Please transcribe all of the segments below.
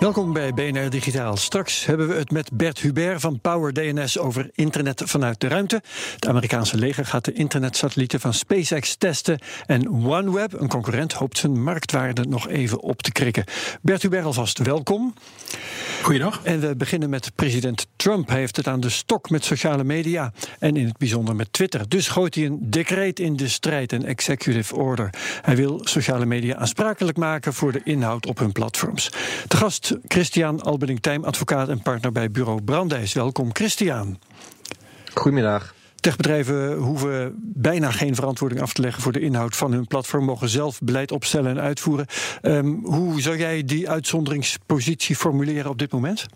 Welkom bij BNR Digitaal. Straks hebben we het met Bert Hubert van Power DNS over internet vanuit de ruimte. Het Amerikaanse leger gaat de internetsatellieten van SpaceX testen. En OneWeb, een concurrent, hoopt zijn marktwaarde nog even op te krikken. Bert Hubert alvast welkom. Goeiedag. En we beginnen met president Trump. Hij heeft het aan de stok met sociale media en in het bijzonder met Twitter. Dus gooit hij een decreet in de strijd, een executive order. Hij wil sociale media aansprakelijk maken voor de inhoud op hun platforms. De gast Christian Albening-Tijm, advocaat en partner bij bureau Brandeis. Welkom Christian. Goedemiddag. Techbedrijven hoeven bijna geen verantwoording af te leggen voor de inhoud van hun platform, mogen zelf beleid opstellen en uitvoeren. Um, hoe zou jij die uitzonderingspositie formuleren op dit moment?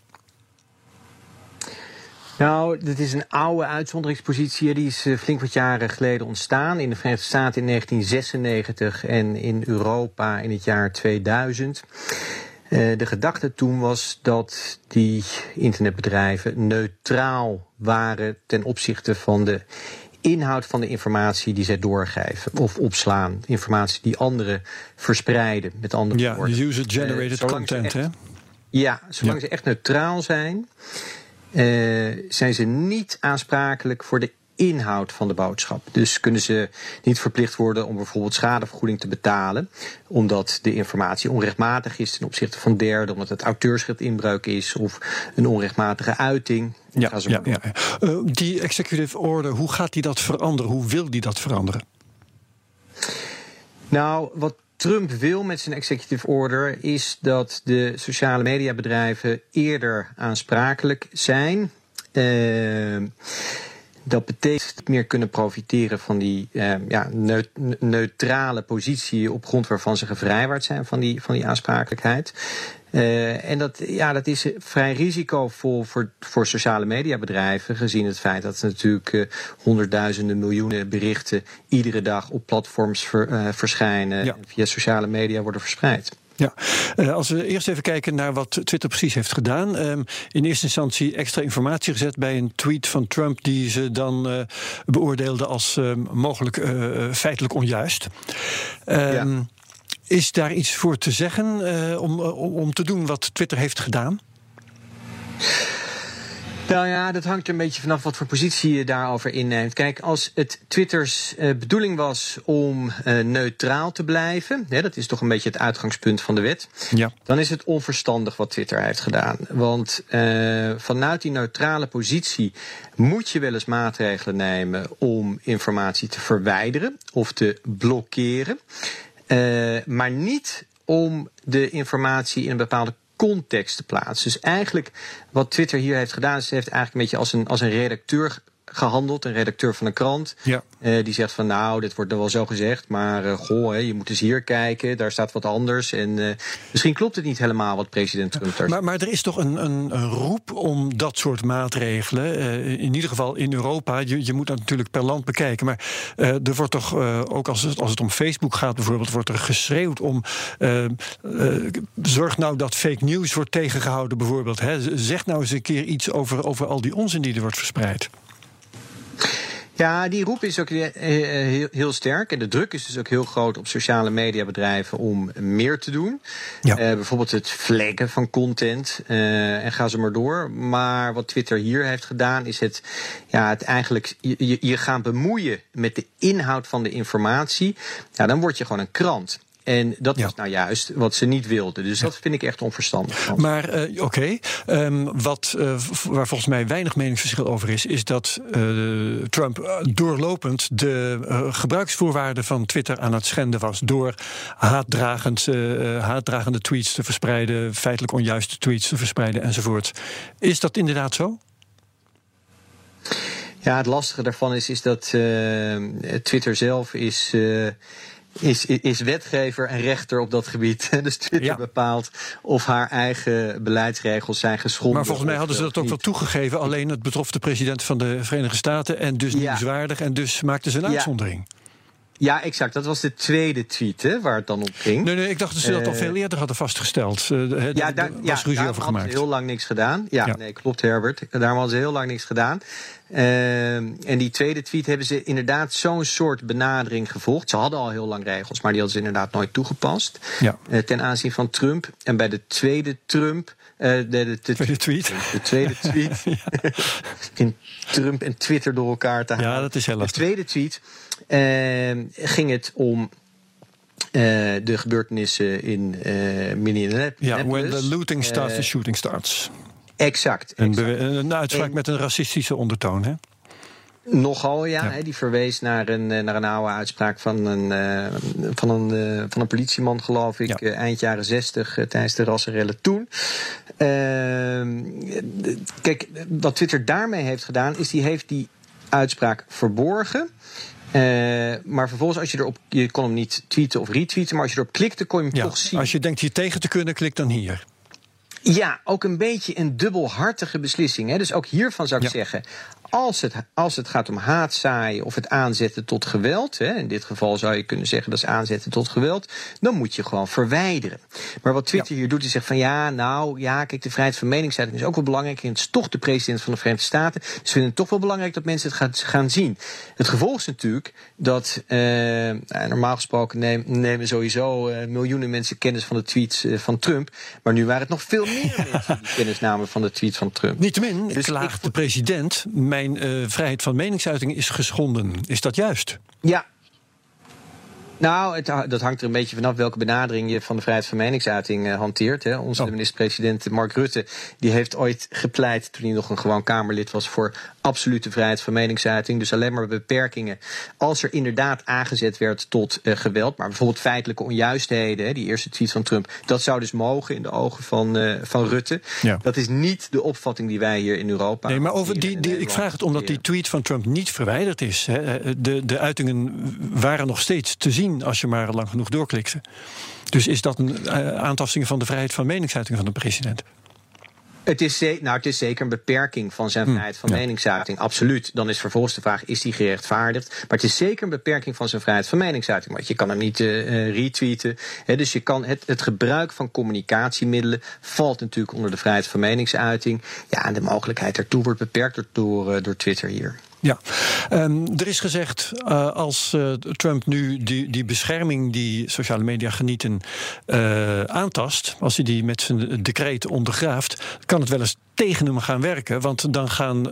Nou, dit is een oude uitzonderingspositie. Die is flink wat jaren geleden ontstaan. In de Verenigde Staten in 1996 en in Europa in het jaar 2000. Uh, de gedachte toen was dat die internetbedrijven neutraal waren ten opzichte van de inhoud van de informatie die zij doorgeven of opslaan. Informatie die anderen verspreiden, met andere ja, woorden. Ja, user-generated uh, content, hè? Ja, zolang ja. ze echt neutraal zijn, uh, zijn ze niet aansprakelijk voor de inhoud van de boodschap. Dus kunnen ze niet verplicht worden om bijvoorbeeld schadevergoeding te betalen, omdat de informatie onrechtmatig is ten opzichte van derden, omdat het auteursrecht inbreuk is of een onrechtmatige uiting. Ja, ja, ja. Uh, die executive order, hoe gaat die dat veranderen? Hoe wil die dat veranderen? Nou, wat Trump wil met zijn executive order is dat de sociale mediabedrijven eerder aansprakelijk zijn. Uh, dat betekent niet meer kunnen profiteren van die uh, ja, neut neutrale positie op grond waarvan ze gevrijwaard zijn van die, van die aansprakelijkheid. Uh, en dat, ja, dat is vrij risicovol voor, voor sociale mediabedrijven, gezien het feit dat er natuurlijk uh, honderdduizenden miljoenen berichten iedere dag op platforms ver, uh, verschijnen ja. en via sociale media worden verspreid. Ja, uh, als we eerst even kijken naar wat Twitter precies heeft gedaan. Um, in eerste instantie extra informatie gezet bij een tweet van Trump, die ze dan uh, beoordeelde als um, mogelijk uh, feitelijk onjuist. Um, ja. Is daar iets voor te zeggen om, om te doen wat Twitter heeft gedaan? Nou ja, dat hangt er een beetje vanaf wat voor positie je daarover inneemt. Kijk, als het Twitters uh, bedoeling was om uh, neutraal te blijven, hè, dat is toch een beetje het uitgangspunt van de wet, ja. dan is het onverstandig wat Twitter heeft gedaan. Want uh, vanuit die neutrale positie moet je wel eens maatregelen nemen om informatie te verwijderen of te blokkeren, maar niet om de informatie in een bepaalde context te plaatsen. Dus eigenlijk wat Twitter hier heeft gedaan, is heeft eigenlijk een beetje als een, als een redacteur gehandeld, een redacteur van een krant. Ja. Uh, die zegt van nou, dit wordt er wel zo gezegd, maar uh, goh, hè, je moet eens hier kijken, daar staat wat anders. En uh, misschien klopt het niet helemaal wat president Trump daar maar, maar er is toch een, een, een roep om dat soort maatregelen, in ieder geval in Europa, je, je moet dat natuurlijk per land bekijken, maar er wordt toch, ook als het, als het om Facebook gaat bijvoorbeeld, wordt er geschreeuwd om, zorg nou dat fake news wordt tegengehouden bijvoorbeeld. Hè. Zeg nou eens een keer iets over, over al die onzin die er wordt verspreid. Ja, die roep is ook heel, heel, sterk. En de druk is dus ook heel groot op sociale mediabedrijven om meer te doen. Ja. Uh, bijvoorbeeld het flaggen van content. Uh, en ga ze maar door. Maar wat Twitter hier heeft gedaan, is het, ja, het eigenlijk je, je gaan bemoeien met de inhoud van de informatie. Ja, dan word je gewoon een krant. En dat was nou juist wat ze niet wilden. Dus dat vind ik echt onverstandig. Maar uh, oké, okay. um, wat uh, waar volgens mij weinig meningsverschil over is, is dat uh, Trump doorlopend de gebruiksvoorwaarden van Twitter aan het schenden was door haatdragend, haatdragende tweets te verspreiden, feitelijk onjuiste tweets te verspreiden enzovoort. Is dat inderdaad zo? Ja, het lastige daarvan is, is dat Twitter zelf is is, is wetgever en rechter op dat gebied. Dus Twitter bepaalt of haar eigen beleidsregels zijn geschonden. Maar volgens mij hadden ze dat ook wel toegegeven. Alleen het betrof de president van de Verenigde Staten. En dus ja. nieuwswaardig. En dus maakten ze een uitzondering. Ja, exact. Dat was de tweede tweet hè, waar het dan op ging. Nee, nee ik dacht dat ze dat uh, al veel eerder hadden vastgesteld. Uh, ja, daar was ruzie ja, over gemaakt. hadden ze heel lang niks gedaan. Ja, ja, nee, klopt Herbert. Daarom hadden ze heel lang niks gedaan. Uh, en die tweede tweet hebben ze inderdaad zo'n soort benadering gevolgd. Ze hadden al heel lang regels, maar die hadden ze inderdaad nooit toegepast. Ja. ten aanzien van Trump. En bij de tweede Trump... de, de, de, tweede tweet. De tweede tweet. in Trump en Twitter door elkaar te halen. Ja, dat is heel lastig. De tweede tweet uh, ging het om uh, de gebeurtenissen in uh, Minneapolis. Ja, when the looting starts, the shooting starts. Exact. exact. Een, een uitspraak en, met een racistische ondertoon, hè? Nogal, ja. ja. Die verwees naar een, naar een oude uitspraak van een, van een, van een politieman, geloof ik, ja. eind jaren zestig, tijdens de rassenrellen toen. Ehm, kijk, wat Twitter daarmee heeft gedaan, is die heeft die uitspraak verborgen. Uh, maar vervolgens, als je erop. Je kon hem niet tweeten of retweeten, maar als je erop klikte, kon je hem ja, toch zien. Als je denkt hier tegen te kunnen, klik dan hier. Ja, ook een beetje een dubbelhartige beslissing. Hè? Dus ook hiervan zou ik ja. zeggen. Als het, als het gaat om haatzaaien of het aanzetten tot geweld, hè, in dit geval zou je kunnen zeggen dat is aanzetten tot geweld, dan moet je gewoon verwijderen. Maar wat Twitter ja. hier doet, is zegt van ja, nou ja, kijk, de vrijheid van meningsuiting is ook wel belangrijk. En het is toch de president van de Verenigde Staten. Dus we vinden het toch wel belangrijk dat mensen het gaan, gaan zien. Het gevolg is natuurlijk dat uh, normaal gesproken nemen, nemen sowieso uh, miljoenen mensen kennis van de tweets uh, van Trump. Maar nu waren het nog veel meer mensen die kennis namen van de tweet van Trump. Niettemin, dus klaagt de president. Mijn uh, vrijheid van meningsuiting is geschonden. Is dat juist? Ja. Nou, het, dat hangt er een beetje vanaf welke benadering je van de vrijheid van meningsuiting uh, hanteert. Hè. Onze oh. minister-president Mark Rutte die heeft ooit gepleit, toen hij nog een gewoon Kamerlid was, voor absolute vrijheid van meningsuiting. Dus alleen maar beperkingen als er inderdaad aangezet werd tot uh, geweld. Maar bijvoorbeeld feitelijke onjuistheden, hè, die eerste tweet van Trump, dat zou dus mogen in de ogen van, uh, van Rutte. Ja. Dat is niet de opvatting die wij hier in Europa. Nee, maar over die, die, ik vraag het omdat die tweet van Trump niet verwijderd is. Hè. De, de uitingen waren nog steeds te zien als je maar lang genoeg doorklikte. Dus is dat een uh, aantasting van de vrijheid van meningsuiting van de president? Het is, nou, het is zeker een beperking van zijn vrijheid van ja. meningsuiting. Absoluut. Dan is vervolgens de vraag: is die gerechtvaardigd? Maar het is zeker een beperking van zijn vrijheid van meningsuiting. Want je kan hem niet uh, retweeten. Dus je kan het, het gebruik van communicatiemiddelen valt natuurlijk onder de vrijheid van meningsuiting. Ja, en de mogelijkheid daartoe wordt beperkt door, door, door Twitter hier. Ja, um, er is gezegd uh, als uh, Trump nu die, die bescherming die sociale media genieten uh, aantast, als hij die met zijn decreet ondergraaft, kan het wel eens tegen hem gaan werken. Want dan gaan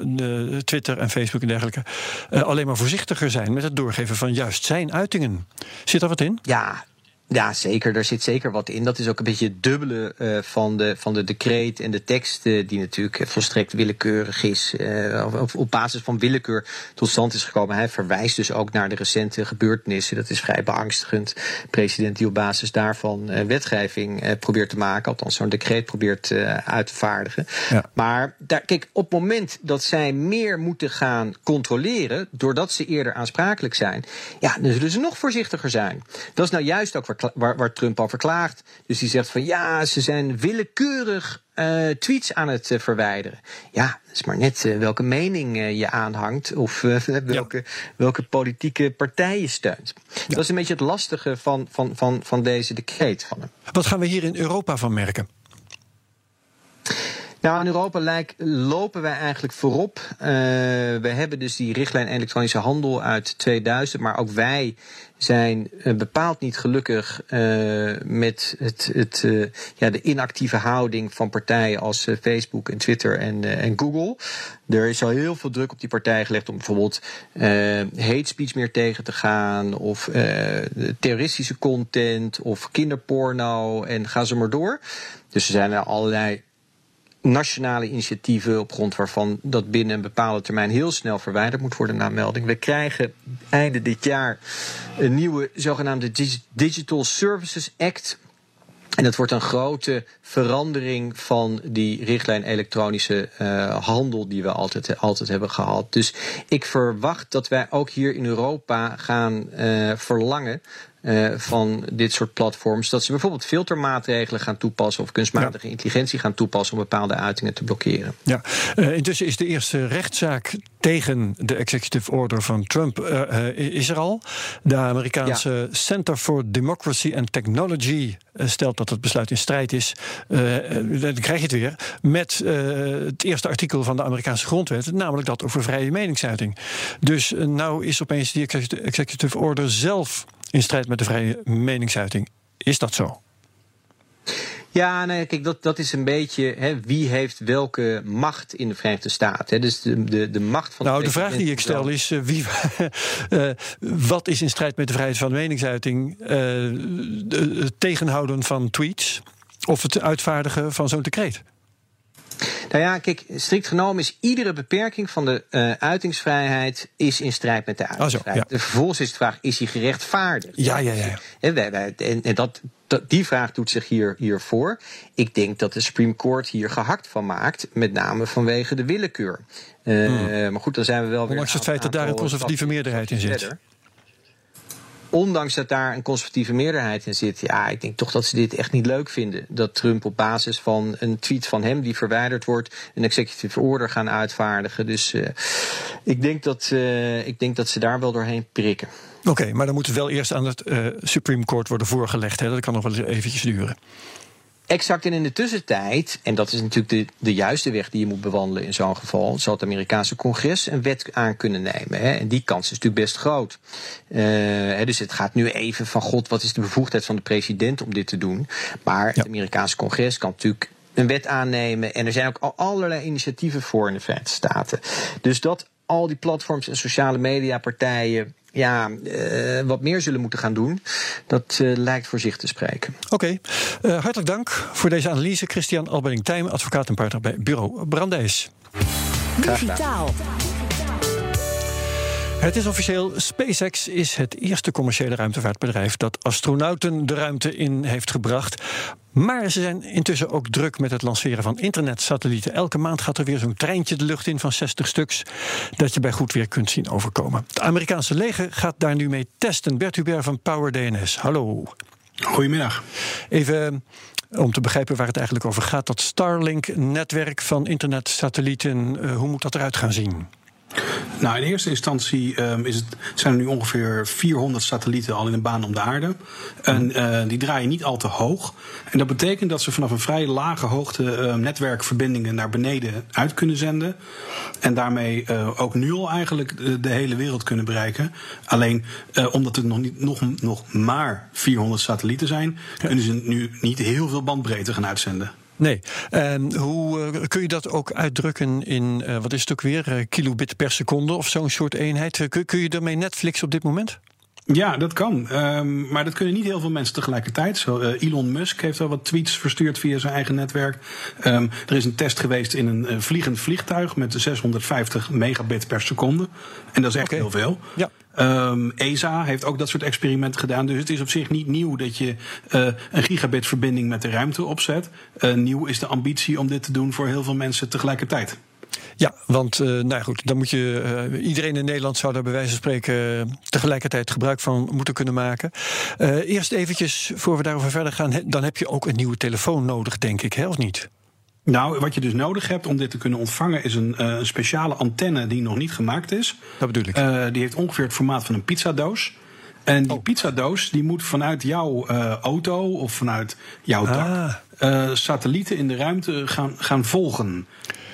Twitter en Facebook en dergelijke alleen maar voorzichtiger zijn met het doorgeven van juist zijn uitingen. Zit daar wat in? Ja, ja, zeker. Er zit zeker wat in. Dat is ook een beetje het dubbele uh, van, de, van de decreet en de tekst, uh, die natuurlijk volstrekt willekeurig is, uh, of op basis van willekeur tot stand is gekomen. Hij verwijst dus ook naar de recente gebeurtenissen. Dat is vrij beangstigend. President die op basis daarvan wetgeving probeert te maken, althans zo'n decreet probeert uit te vaardigen. Ja. Maar daar, kijk, op het moment dat zij meer moeten gaan controleren, doordat ze eerder aansprakelijk zijn, ja, dan zullen ze nog voorzichtiger zijn. Dat is nou juist ook waar Waar, waar, Trump over klaagt. Dus die zegt van ja, ze zijn willekeurig uh, tweets aan het uh, verwijderen. Ja, dat is maar net uh, welke mening je aanhangt of welke, ja. welke politieke partij je steunt. Ja. Dat is een beetje het lastige van, van, van, van deze decreet van hem. Wat gaan we hier in Europa van merken? Nou, in Europa lijk, lopen wij eigenlijk voorop. Uh, we hebben dus die richtlijn elektronische handel uit 2000, maar ook wij zijn uh, bepaald niet gelukkig uh, met het, het, ja, de inactieve houding van partijen als Facebook en Twitter en, en Google. Er is al heel veel druk op die partijen gelegd om bijvoorbeeld hate speech meer tegen te gaan, of terroristische content, of kinderporno en ga ze maar door. Dus er zijn er allerlei nationale initiatieven op grond waarvan dat binnen een bepaalde termijn heel snel verwijderd moet worden na melding. We krijgen einde dit jaar een nieuwe zogenaamde Digital Services Act. En dat wordt een grote verandering van die richtlijn elektronische uh, handel die we altijd, altijd hebben gehad. Dus ik verwacht dat wij ook hier in Europa gaan uh, verlangen uh, van dit soort platforms. Dat ze bijvoorbeeld filtermaatregelen gaan toepassen of kunstmatige intelligentie gaan toepassen om bepaalde uitingen te blokkeren. Ja, uh, intussen is de eerste rechtszaak tegen de executive order van Trump uh, is er al. De Amerikaanse ja. Center for Democracy and Technology stelt dat het besluit in strijd is. dan krijg je het weer met het eerste artikel van de Amerikaanse grondwet, namelijk dat over vrije meningsuiting. Dus nou is opeens die executive order zelf in strijd met de vrije meningsuiting. Is dat zo? Ja, nee, kijk, dat, dat is een beetje hè, wie heeft welke macht in de Verenigde Staten. Dus de, de, de macht van. Nou, de, de vraag die ik stel is: uh, wie, uh, wat is in strijd met de vrijheid van meningsuiting? Uh, het tegenhouden van tweets of het uitvaardigen van zo'n decreet? Nou ja, kijk, strikt genomen is iedere beperking van de uh, uitingsvrijheid is in strijd met de uitingsvrijheid. Oh zo, ja. Vervolgens is de vraag, is die gerechtvaardigd? Ja, ja, ja. En, en, en dat, dat, die vraag doet zich hier, hier voor. Ik denk dat de Supreme Court hier gehakt van maakt, met name vanwege de willekeur. Uh, hmm. Maar goed, dan zijn we wel weer. Ondanks het feit dat daar een conservatieve meerderheid in zit. Verder ondanks dat daar een conservatieve meerderheid in zit, ja, ik denk toch dat ze dit echt niet leuk vinden. Dat Trump op basis van een tweet van hem die verwijderd wordt, een executive order gaan uitvaardigen. Dus uh, ik, denk dat, uh, ik denk dat ze daar wel doorheen prikken. Oké, maar dan moet wel eerst aan het uh, Supreme Court worden voorgelegd. Hè? Dat kan nog wel eventjes duren. Exact. En in de tussentijd, en dat is natuurlijk de, de juiste weg die je moet bewandelen in zo'n geval, zal het Amerikaanse congres een wet aan kunnen nemen. Hè? En die kans is natuurlijk best groot. Uh, dus het gaat nu even van god, wat is de bevoegdheid van de president om dit te doen? Maar ja. het Amerikaanse congres kan natuurlijk een wet aannemen. En er zijn ook al allerlei initiatieven voor in de Verenigde Staten. Dus dat al die platforms en sociale media partijen ja, uh, wat meer zullen moeten gaan doen. Dat uh, lijkt voor zich te spreken. Oké, okay. uh, hartelijk dank voor deze analyse. Christian Albening-Tijm, advocaat en partner bij Bureau Brandeis. Digitaal. Het is officieel. SpaceX is het eerste commerciële ruimtevaartbedrijf dat astronauten de ruimte in heeft gebracht. Maar ze zijn intussen ook druk met het lanceren van internetsatellieten. Elke maand gaat er weer zo'n treintje de lucht in van 60 stuks. dat je bij goed weer kunt zien overkomen. Het Amerikaanse leger gaat daar nu mee testen. Bert Hubert van Power DNS. Hallo. Goedemiddag. Even om te begrijpen waar het eigenlijk over gaat. Dat Starlink-netwerk van internetsatellieten, uh, hoe moet dat eruit gaan zien? Nou, in eerste instantie um, is het, zijn er nu ongeveer 400 satellieten al in een baan om de aarde. En uh, die draaien niet al te hoog. En dat betekent dat ze vanaf een vrij lage hoogte uh, netwerkverbindingen naar beneden uit kunnen zenden. En daarmee uh, ook nu al eigenlijk de, de, hele wereld kunnen bereiken. Alleen omdat het nog, niet, nog, nog maar 400 satellieten zijn, kunnen ze nu niet heel veel bandbreedte gaan uitzenden. Nee. En hoe uh, kun je dat ook uitdrukken in, uh, wat is het ook weer, uh, kilobit per seconde of zo'n soort eenheid? Kun, kun je daarmee Netflix op dit moment? Ja, dat kan. Um, maar dat kunnen niet heel veel mensen tegelijkertijd. Zo, uh, Elon Musk heeft al wat tweets verstuurd via zijn eigen netwerk. Um, er is een test geweest in een uh, vliegend vliegtuig met 650 megabit per seconde. En dat is echt okay. heel veel. Ja. Um, ESA heeft ook dat soort experimenten gedaan. Dus het is op zich niet nieuw dat je uh, een gigabit verbinding met de ruimte opzet. Uh, nieuw is de ambitie om dit te doen voor heel veel mensen tegelijkertijd. Ja, want uh, nou goed, dan moet je. Iedereen in Nederland zou daar bij wijze van spreken tegelijkertijd gebruik van moeten kunnen maken. Eerst eventjes, voor we daarover verder gaan, dan heb je ook een nieuwe telefoon nodig, denk ik, hè, of niet? Nou, wat je dus nodig hebt om dit te kunnen ontvangen, is een, uh, een speciale antenne die nog niet gemaakt is. Dat bedoel ik. Uh, die heeft ongeveer het formaat van een pizzadoos. En die pizzadoos die moet vanuit jouw uh, auto of vanuit jouw dak uh, satellieten in de ruimte gaan, gaan volgen.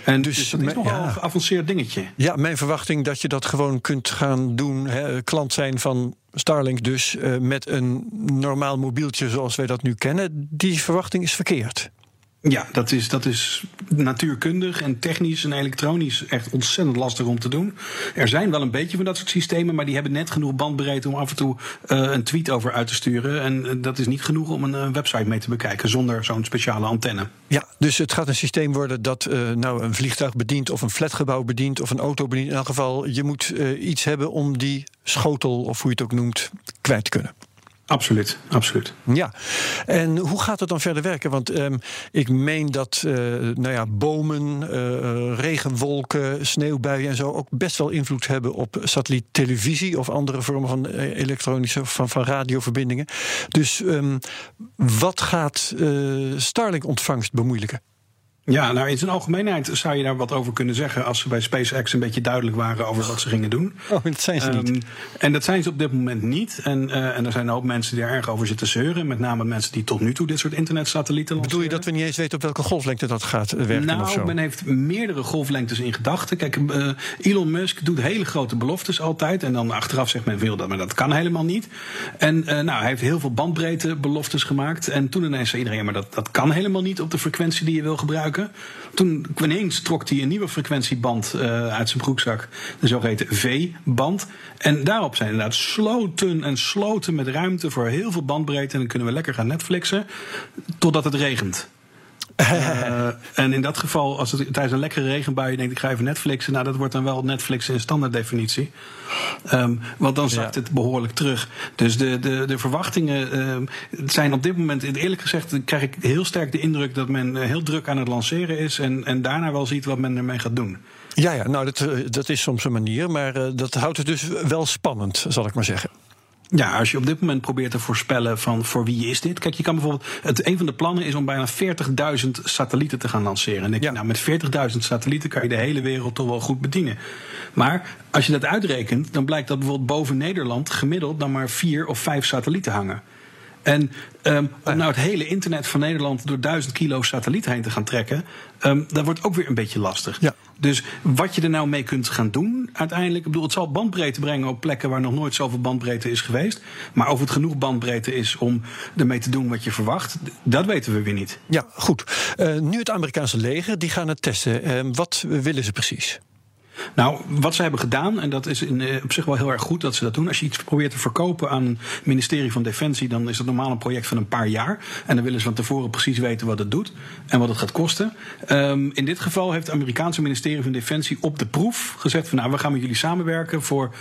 En dus, dus dat is nogal ja. een geavanceerd dingetje. Ja, mijn verwachting dat je dat gewoon kunt gaan doen, hè, klant zijn van Starlink dus, met een normaal mobieltje zoals wij dat nu kennen, die verwachting is verkeerd. Ja, dat is, dat is natuurkundig en technisch en elektronisch echt ontzettend lastig om te doen. Er zijn wel een beetje van dat soort systemen, maar die hebben net genoeg bandbreedte om af en toe uh, een tweet over uit te sturen. En uh, dat is niet genoeg om een uh, website mee te bekijken zonder zo'n speciale antenne. Ja, dus het gaat een systeem worden dat nou een vliegtuig bedient of een flatgebouw bedient of een auto bedient. In elk geval, je moet iets hebben om die schotel, of hoe je het ook noemt, kwijt te kunnen. Absoluut, absoluut. Ja, en hoe gaat het dan verder werken? Want um, ik meen dat uh, nou ja, bomen, uh, regenwolken, sneeuwbuien en zo ook best wel invloed hebben op satelliettelevisie of andere vormen van elektronische van, van radioverbindingen. Dus um, wat gaat uh, Starlink-ontvangst bemoeilijken? Ja, nou in zijn algemeenheid zou je daar wat over kunnen zeggen als ze bij SpaceX een beetje duidelijk waren over wat ze gingen doen. Oh, dat zijn ze niet. Um, en dat zijn ze op dit moment niet. En, uh, en er zijn ook mensen die er erg over zitten zeuren. Met name mensen die tot nu toe dit soort internetsatellieten lanceren. Bedoel je dat we niet eens weten op welke golflengte dat gaat werken? Nou, of zo? men heeft meerdere golflengtes in gedachten. Kijk, uh, Elon Musk doet hele grote beloftes altijd. En dan achteraf zegt men veel dat, maar dat kan helemaal niet. En uh, nou, hij heeft heel veel bandbreedte beloftes gemaakt. En toen ineens zei iedereen, maar dat, dat kan helemaal niet op de frequentie die je wil gebruiken. Toen ineens trok hij een nieuwe frequentieband uh, uit zijn broekzak, de zogeheten V-band. En daarop zijn inderdaad sloten en sloten met ruimte voor heel veel bandbreedte. En dan kunnen we lekker gaan Netflixen totdat het regent. Uh, en in dat geval, als het tijdens een lekkere regenbui je denkt, ik ga even Netflixen, nou dat wordt dan wel Netflix in standaarddefinitie. Um, want dan zakt ja. het behoorlijk terug. Dus de, de, de verwachtingen um, zijn op dit moment, eerlijk gezegd, krijg ik heel sterk de indruk dat men heel druk aan het lanceren is en, en daarna wel ziet wat men ermee gaat doen. Ja, ja nou dat, dat is soms een manier, maar uh, dat houdt het dus wel spannend, zal ik maar zeggen. Ja, als je op dit moment probeert te voorspellen van voor wie is dit. Kijk, je kan bijvoorbeeld. Het, een van de plannen is om bijna 40.000 satellieten te gaan lanceren. En denk ja. je, nou, met 40.000 satellieten kan je de hele wereld toch wel goed bedienen. Maar als je dat uitrekent, dan blijkt dat bijvoorbeeld boven Nederland gemiddeld dan maar vier of vijf satellieten hangen. En um, om nou het hele internet van Nederland door duizend kilo satelliet heen te gaan trekken, um, dat wordt ook weer een beetje lastig. Ja. Dus wat je er nou mee kunt gaan doen uiteindelijk, ik bedoel, het zal bandbreedte brengen op plekken waar nog nooit zoveel bandbreedte is geweest. Maar of het genoeg bandbreedte is om ermee te doen wat je verwacht, dat weten we weer niet. Ja, goed. Uh, nu het Amerikaanse leger, die gaan het testen. Uh, wat willen ze precies? Nou, wat ze hebben gedaan, en dat is in, uh, op zich wel heel erg goed dat ze dat doen. Als je iets probeert te verkopen aan een ministerie van Defensie, dan is dat normaal een project van een paar jaar. En dan willen ze van tevoren precies weten wat het doet en wat het gaat kosten. Um, in dit geval heeft het Amerikaanse ministerie van Defensie op de proef gezegd van nou, we gaan met jullie samenwerken voor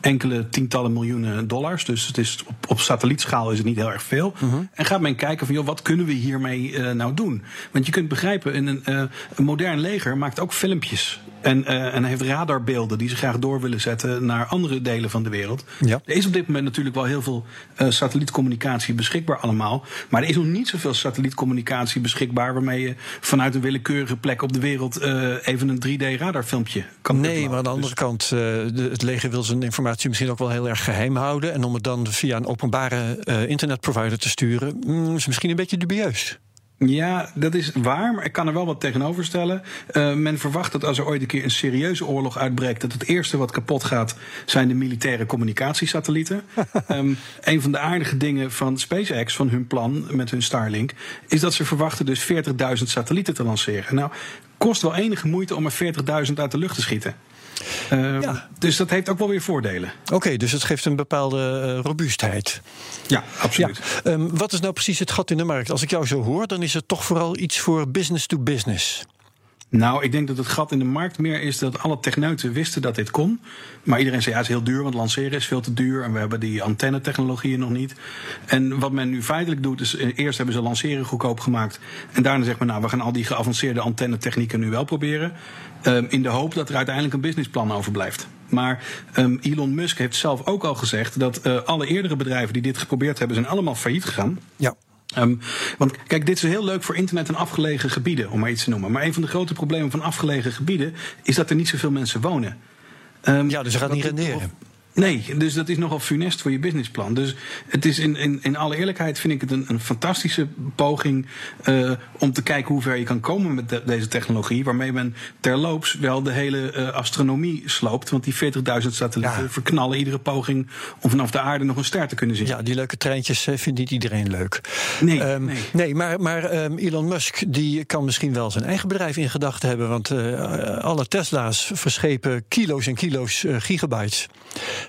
enkele tientallen miljoenen dollars. Dus het is op, op satellietschaal is het niet heel erg veel. Uh -huh. En gaat men kijken van joh, wat kunnen we hiermee uh, nou doen? Want je kunt begrijpen, een, uh, een modern leger maakt ook filmpjes. En, uh, en heeft radarbeelden die ze graag door willen zetten naar andere delen van de wereld. Ja. Er is op dit moment natuurlijk wel heel veel uh, satellietcommunicatie beschikbaar allemaal. Maar er is nog niet zoveel satellietcommunicatie beschikbaar waarmee je vanuit een willekeurige plek op de wereld uh, even een 3D radarfilmpje kan Nee, maar aan de andere dus. kant, de, het leger wil zijn informatie misschien ook wel heel erg geheim houden. En om het dan via een openbare internetprovider te sturen, mm, is misschien een beetje dubieus. Ja, dat is waar, maar ik kan er wel wat tegenover stellen. Uh, men verwacht dat als er ooit een keer een serieuze oorlog uitbreekt, dat het eerste wat kapot gaat zijn de militaire communicatiesatellieten. um, een van de aardige dingen van SpaceX, van hun plan met hun Starlink, is dat ze verwachten dus 40.000 satellieten te lanceren. Nou, kost wel enige moeite om er 40.000 uit de lucht te schieten. Uh, ja. Dus dat heeft ook wel weer voordelen. Oké, okay, dus het geeft een bepaalde uh, robuustheid. Ja, absoluut. Ja. Um, wat is nou precies het gat in de markt? Als ik jou zo hoor, dan is het toch vooral iets voor business to business. Nou, ik denk dat het gat in de markt meer is dat alle techneuten wisten dat dit kon. Maar iedereen zei ja, het is heel duur, want lanceren is veel te duur. En we hebben die antennetechnologieën nog niet. En wat men nu feitelijk doet, is eerst hebben ze lanceren goedkoop gemaakt. En daarna zegt men, nou, we gaan al die geavanceerde antennetechnieken nu wel proberen. Um, in de hoop dat er uiteindelijk een businessplan overblijft. Maar um, Elon Musk heeft zelf ook al gezegd dat uh, alle eerdere bedrijven die dit geprobeerd hebben, zijn allemaal failliet gegaan. Ja. Um, want kijk, dit is heel leuk voor internet en afgelegen gebieden, om maar iets te noemen. Maar een van de grote problemen van afgelegen gebieden is dat er niet zoveel mensen wonen. Um, ja, dus ze gaat niet renderen. Nee, dus dat is nogal funest voor je businessplan. Dus het is in, in, in alle eerlijkheid vind ik het een, een fantastische poging uh, om te kijken hoe ver je kan komen met de, deze technologie. Waarmee men terloops wel de hele uh, astronomie sloopt. Want die 40.000 satellieten ja. verknallen iedere poging om vanaf de aarde nog een ster te kunnen zien. Ja, die leuke treintjes uh, vindt niet iedereen leuk. Nee, um, nee. nee. maar, maar um, Elon Musk die kan misschien wel zijn eigen bedrijf in gedachten hebben. Want alle Tesla's verschepen kilo's en kilo's gigabytes.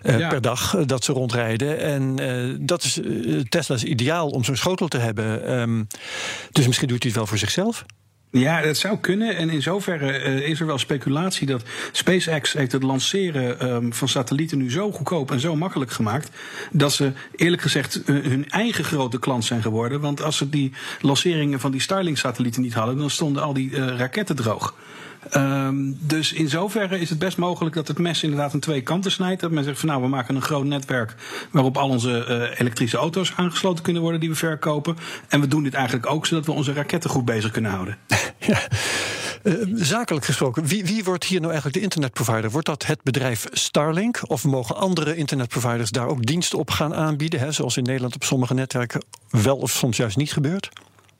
Uh, ja. per dag uh, dat ze rondrijden. En uh, dat is Tesla's ideaal om zo'n schotel te hebben. Um, dus misschien doet hij het wel voor zichzelf. Ja, dat zou kunnen. En in zoverre uh, is er wel speculatie dat SpaceX heeft het lanceren um, van satellieten nu zo goedkoop en zo makkelijk gemaakt. dat ze eerlijk gezegd uh, hun eigen grote klant zijn geworden. Want als ze die lanceringen van die Starlink-satellieten niet hadden, dan stonden al die uh, raketten droog. Um, dus in zoverre is het best mogelijk dat het mes inderdaad aan twee kanten snijdt. Dat men zegt van nou, we maken een groot netwerk waarop al onze uh, elektrische auto's aangesloten kunnen worden die we verkopen. En we doen dit eigenlijk ook zodat we onze raketten goed bezig kunnen houden. ja. Uh, zakelijk gesproken, wie, wie, wordt hier nou eigenlijk de internetprovider? Wordt dat het bedrijf Starlink? Of mogen andere internetproviders daar ook diensten op gaan aanbieden? Hè, zoals in Nederland op sommige netwerken wel of soms juist niet gebeurt?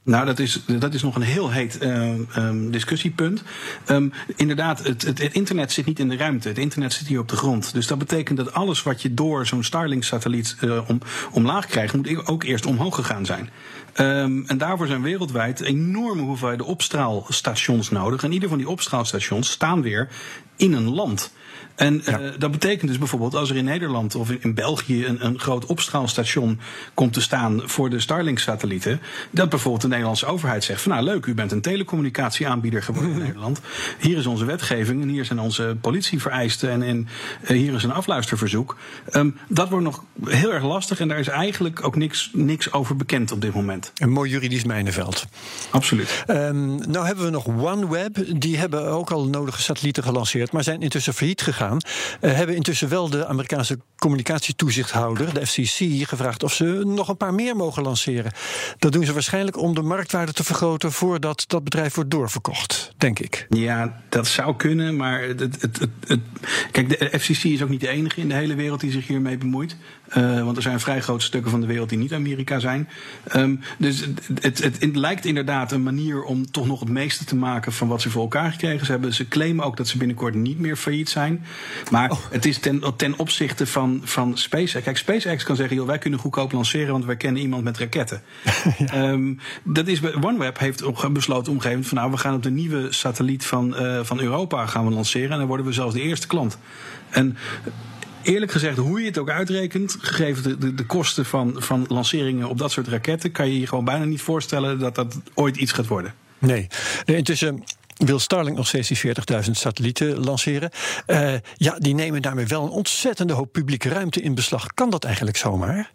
Nou, dat is, dat is nog een heel heet uh, um, discussiepunt. Um, inderdaad, het, het, internet zit niet in de ruimte. Het internet zit hier op de grond. Dus dat betekent dat alles wat je door zo'n Starlink-satelliet uh, om, omlaag krijgt, moet ook eerst omhoog gegaan zijn. En daarvoor zijn wereldwijd enorme hoeveelheden opstraalstations nodig. En ieder van die opstraalstations staan weer in een land. En ja. uh, dat betekent dus bijvoorbeeld als er in Nederland of in, België een, een, groot opstraalstation komt te staan voor de Starlink-satellieten, dat bijvoorbeeld de Nederlandse overheid zegt van nou leuk, u bent een telecommunicatieaanbieder geworden in Nederland. Hier is onze wetgeving en hier zijn onze politievereisten en, en uh, hier is een afluisterverzoek. Um, dat wordt nog heel erg lastig en daar is eigenlijk ook niks, niks over bekend op dit moment. Een mooi juridisch mijnenveld. Absoluut. Um, nou hebben we nog OneWeb. Die hebben ook al nodige satellieten gelanceerd, maar zijn intussen failliet gegaan. Uh, hebben intussen wel de Amerikaanse communicatietoezichthouder, de FCC, gevraagd of ze nog een paar meer mogen lanceren. Dat doen ze waarschijnlijk om de marktwaarde te vergroten voordat dat bedrijf wordt doorverkocht, denk ik. Ja, dat zou kunnen, maar het, het, het, kijk, de FCC is ook niet de enige in de hele wereld die zich hiermee bemoeit. Uh, want er zijn vrij grote stukken van de wereld die niet Amerika zijn. Um, dus het, het, het, lijkt inderdaad een manier om toch nog het meeste te maken van wat ze voor elkaar gekregen hebben. Ze claimen ook dat ze binnenkort niet meer failliet zijn. Maar oh. het is ten, ten opzichte van, van SpaceX. Kijk, SpaceX kan zeggen: joh, wij kunnen goedkoop lanceren, want wij kennen iemand met raketten. ja. um, dat is, OneWeb heeft besloten op een gegeven moment van nou, we gaan op de nieuwe satelliet van, uh, van Europa gaan we lanceren. En dan worden we zelfs de eerste klant. En eerlijk gezegd, hoe je het ook uitrekent, gegeven de, de, de, kosten van, van lanceringen op dat soort raketten, kan je je gewoon bijna niet voorstellen dat dat ooit iets gaat worden. Nee. nee intussen wil Starlink nog steeds die 40.000 satellieten lanceren. Uh, ja, die nemen daarmee wel een ontzettende hoop publieke ruimte in beslag. Kan dat eigenlijk zomaar?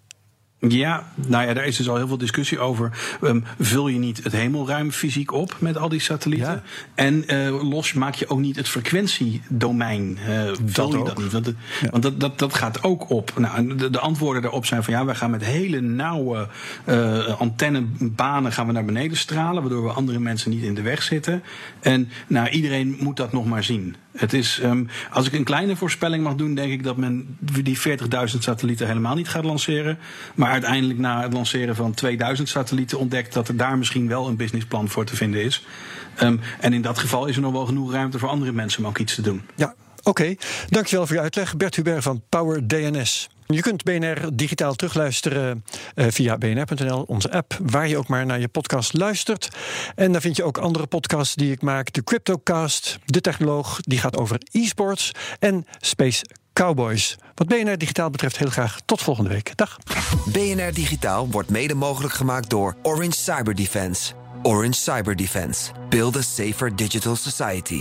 Ja, nou ja, daar is dus al heel veel discussie over. Um, vul je niet het hemelruim fysiek op met al die satellieten? Ja. En uh, los maak je ook niet het frequentiedomein. Uh, vul je dat niet? Want, het, ja. want dat, dat, dat gaat ook op. Nou, de, de, antwoorden daarop zijn van ja, wij gaan met hele nauwe uh, antennebanen gaan we naar beneden stralen, waardoor we andere mensen niet in de weg zitten. En nou, iedereen moet dat nog maar zien. Het is, um, als ik een kleine voorspelling mag doen, denk ik dat men die 40.000 satellieten helemaal niet gaat lanceren. Maar uiteindelijk na het lanceren van 2000 satellieten ontdekt dat er daar misschien wel een businessplan voor te vinden is. Um, en in dat geval is er nog wel genoeg ruimte voor andere mensen om ook iets te doen. Ja, oké. Dankjewel voor je uitleg. Bert Hubert van Power DNS. Je kunt BNR digitaal terugluisteren uh, via bnr.nl, onze app, waar je ook maar naar je podcast luistert. En daar vind je ook andere podcasts die ik maak. De Cryptocast, De Technoloog, die gaat over e-sports en Space Cowboys. Wat BNR Digitaal betreft heel graag tot volgende week. Dag. BNR Digitaal wordt mede mogelijk gemaakt door Orange Cyber Defense. Orange Cyber Defense. Build a safer digital society.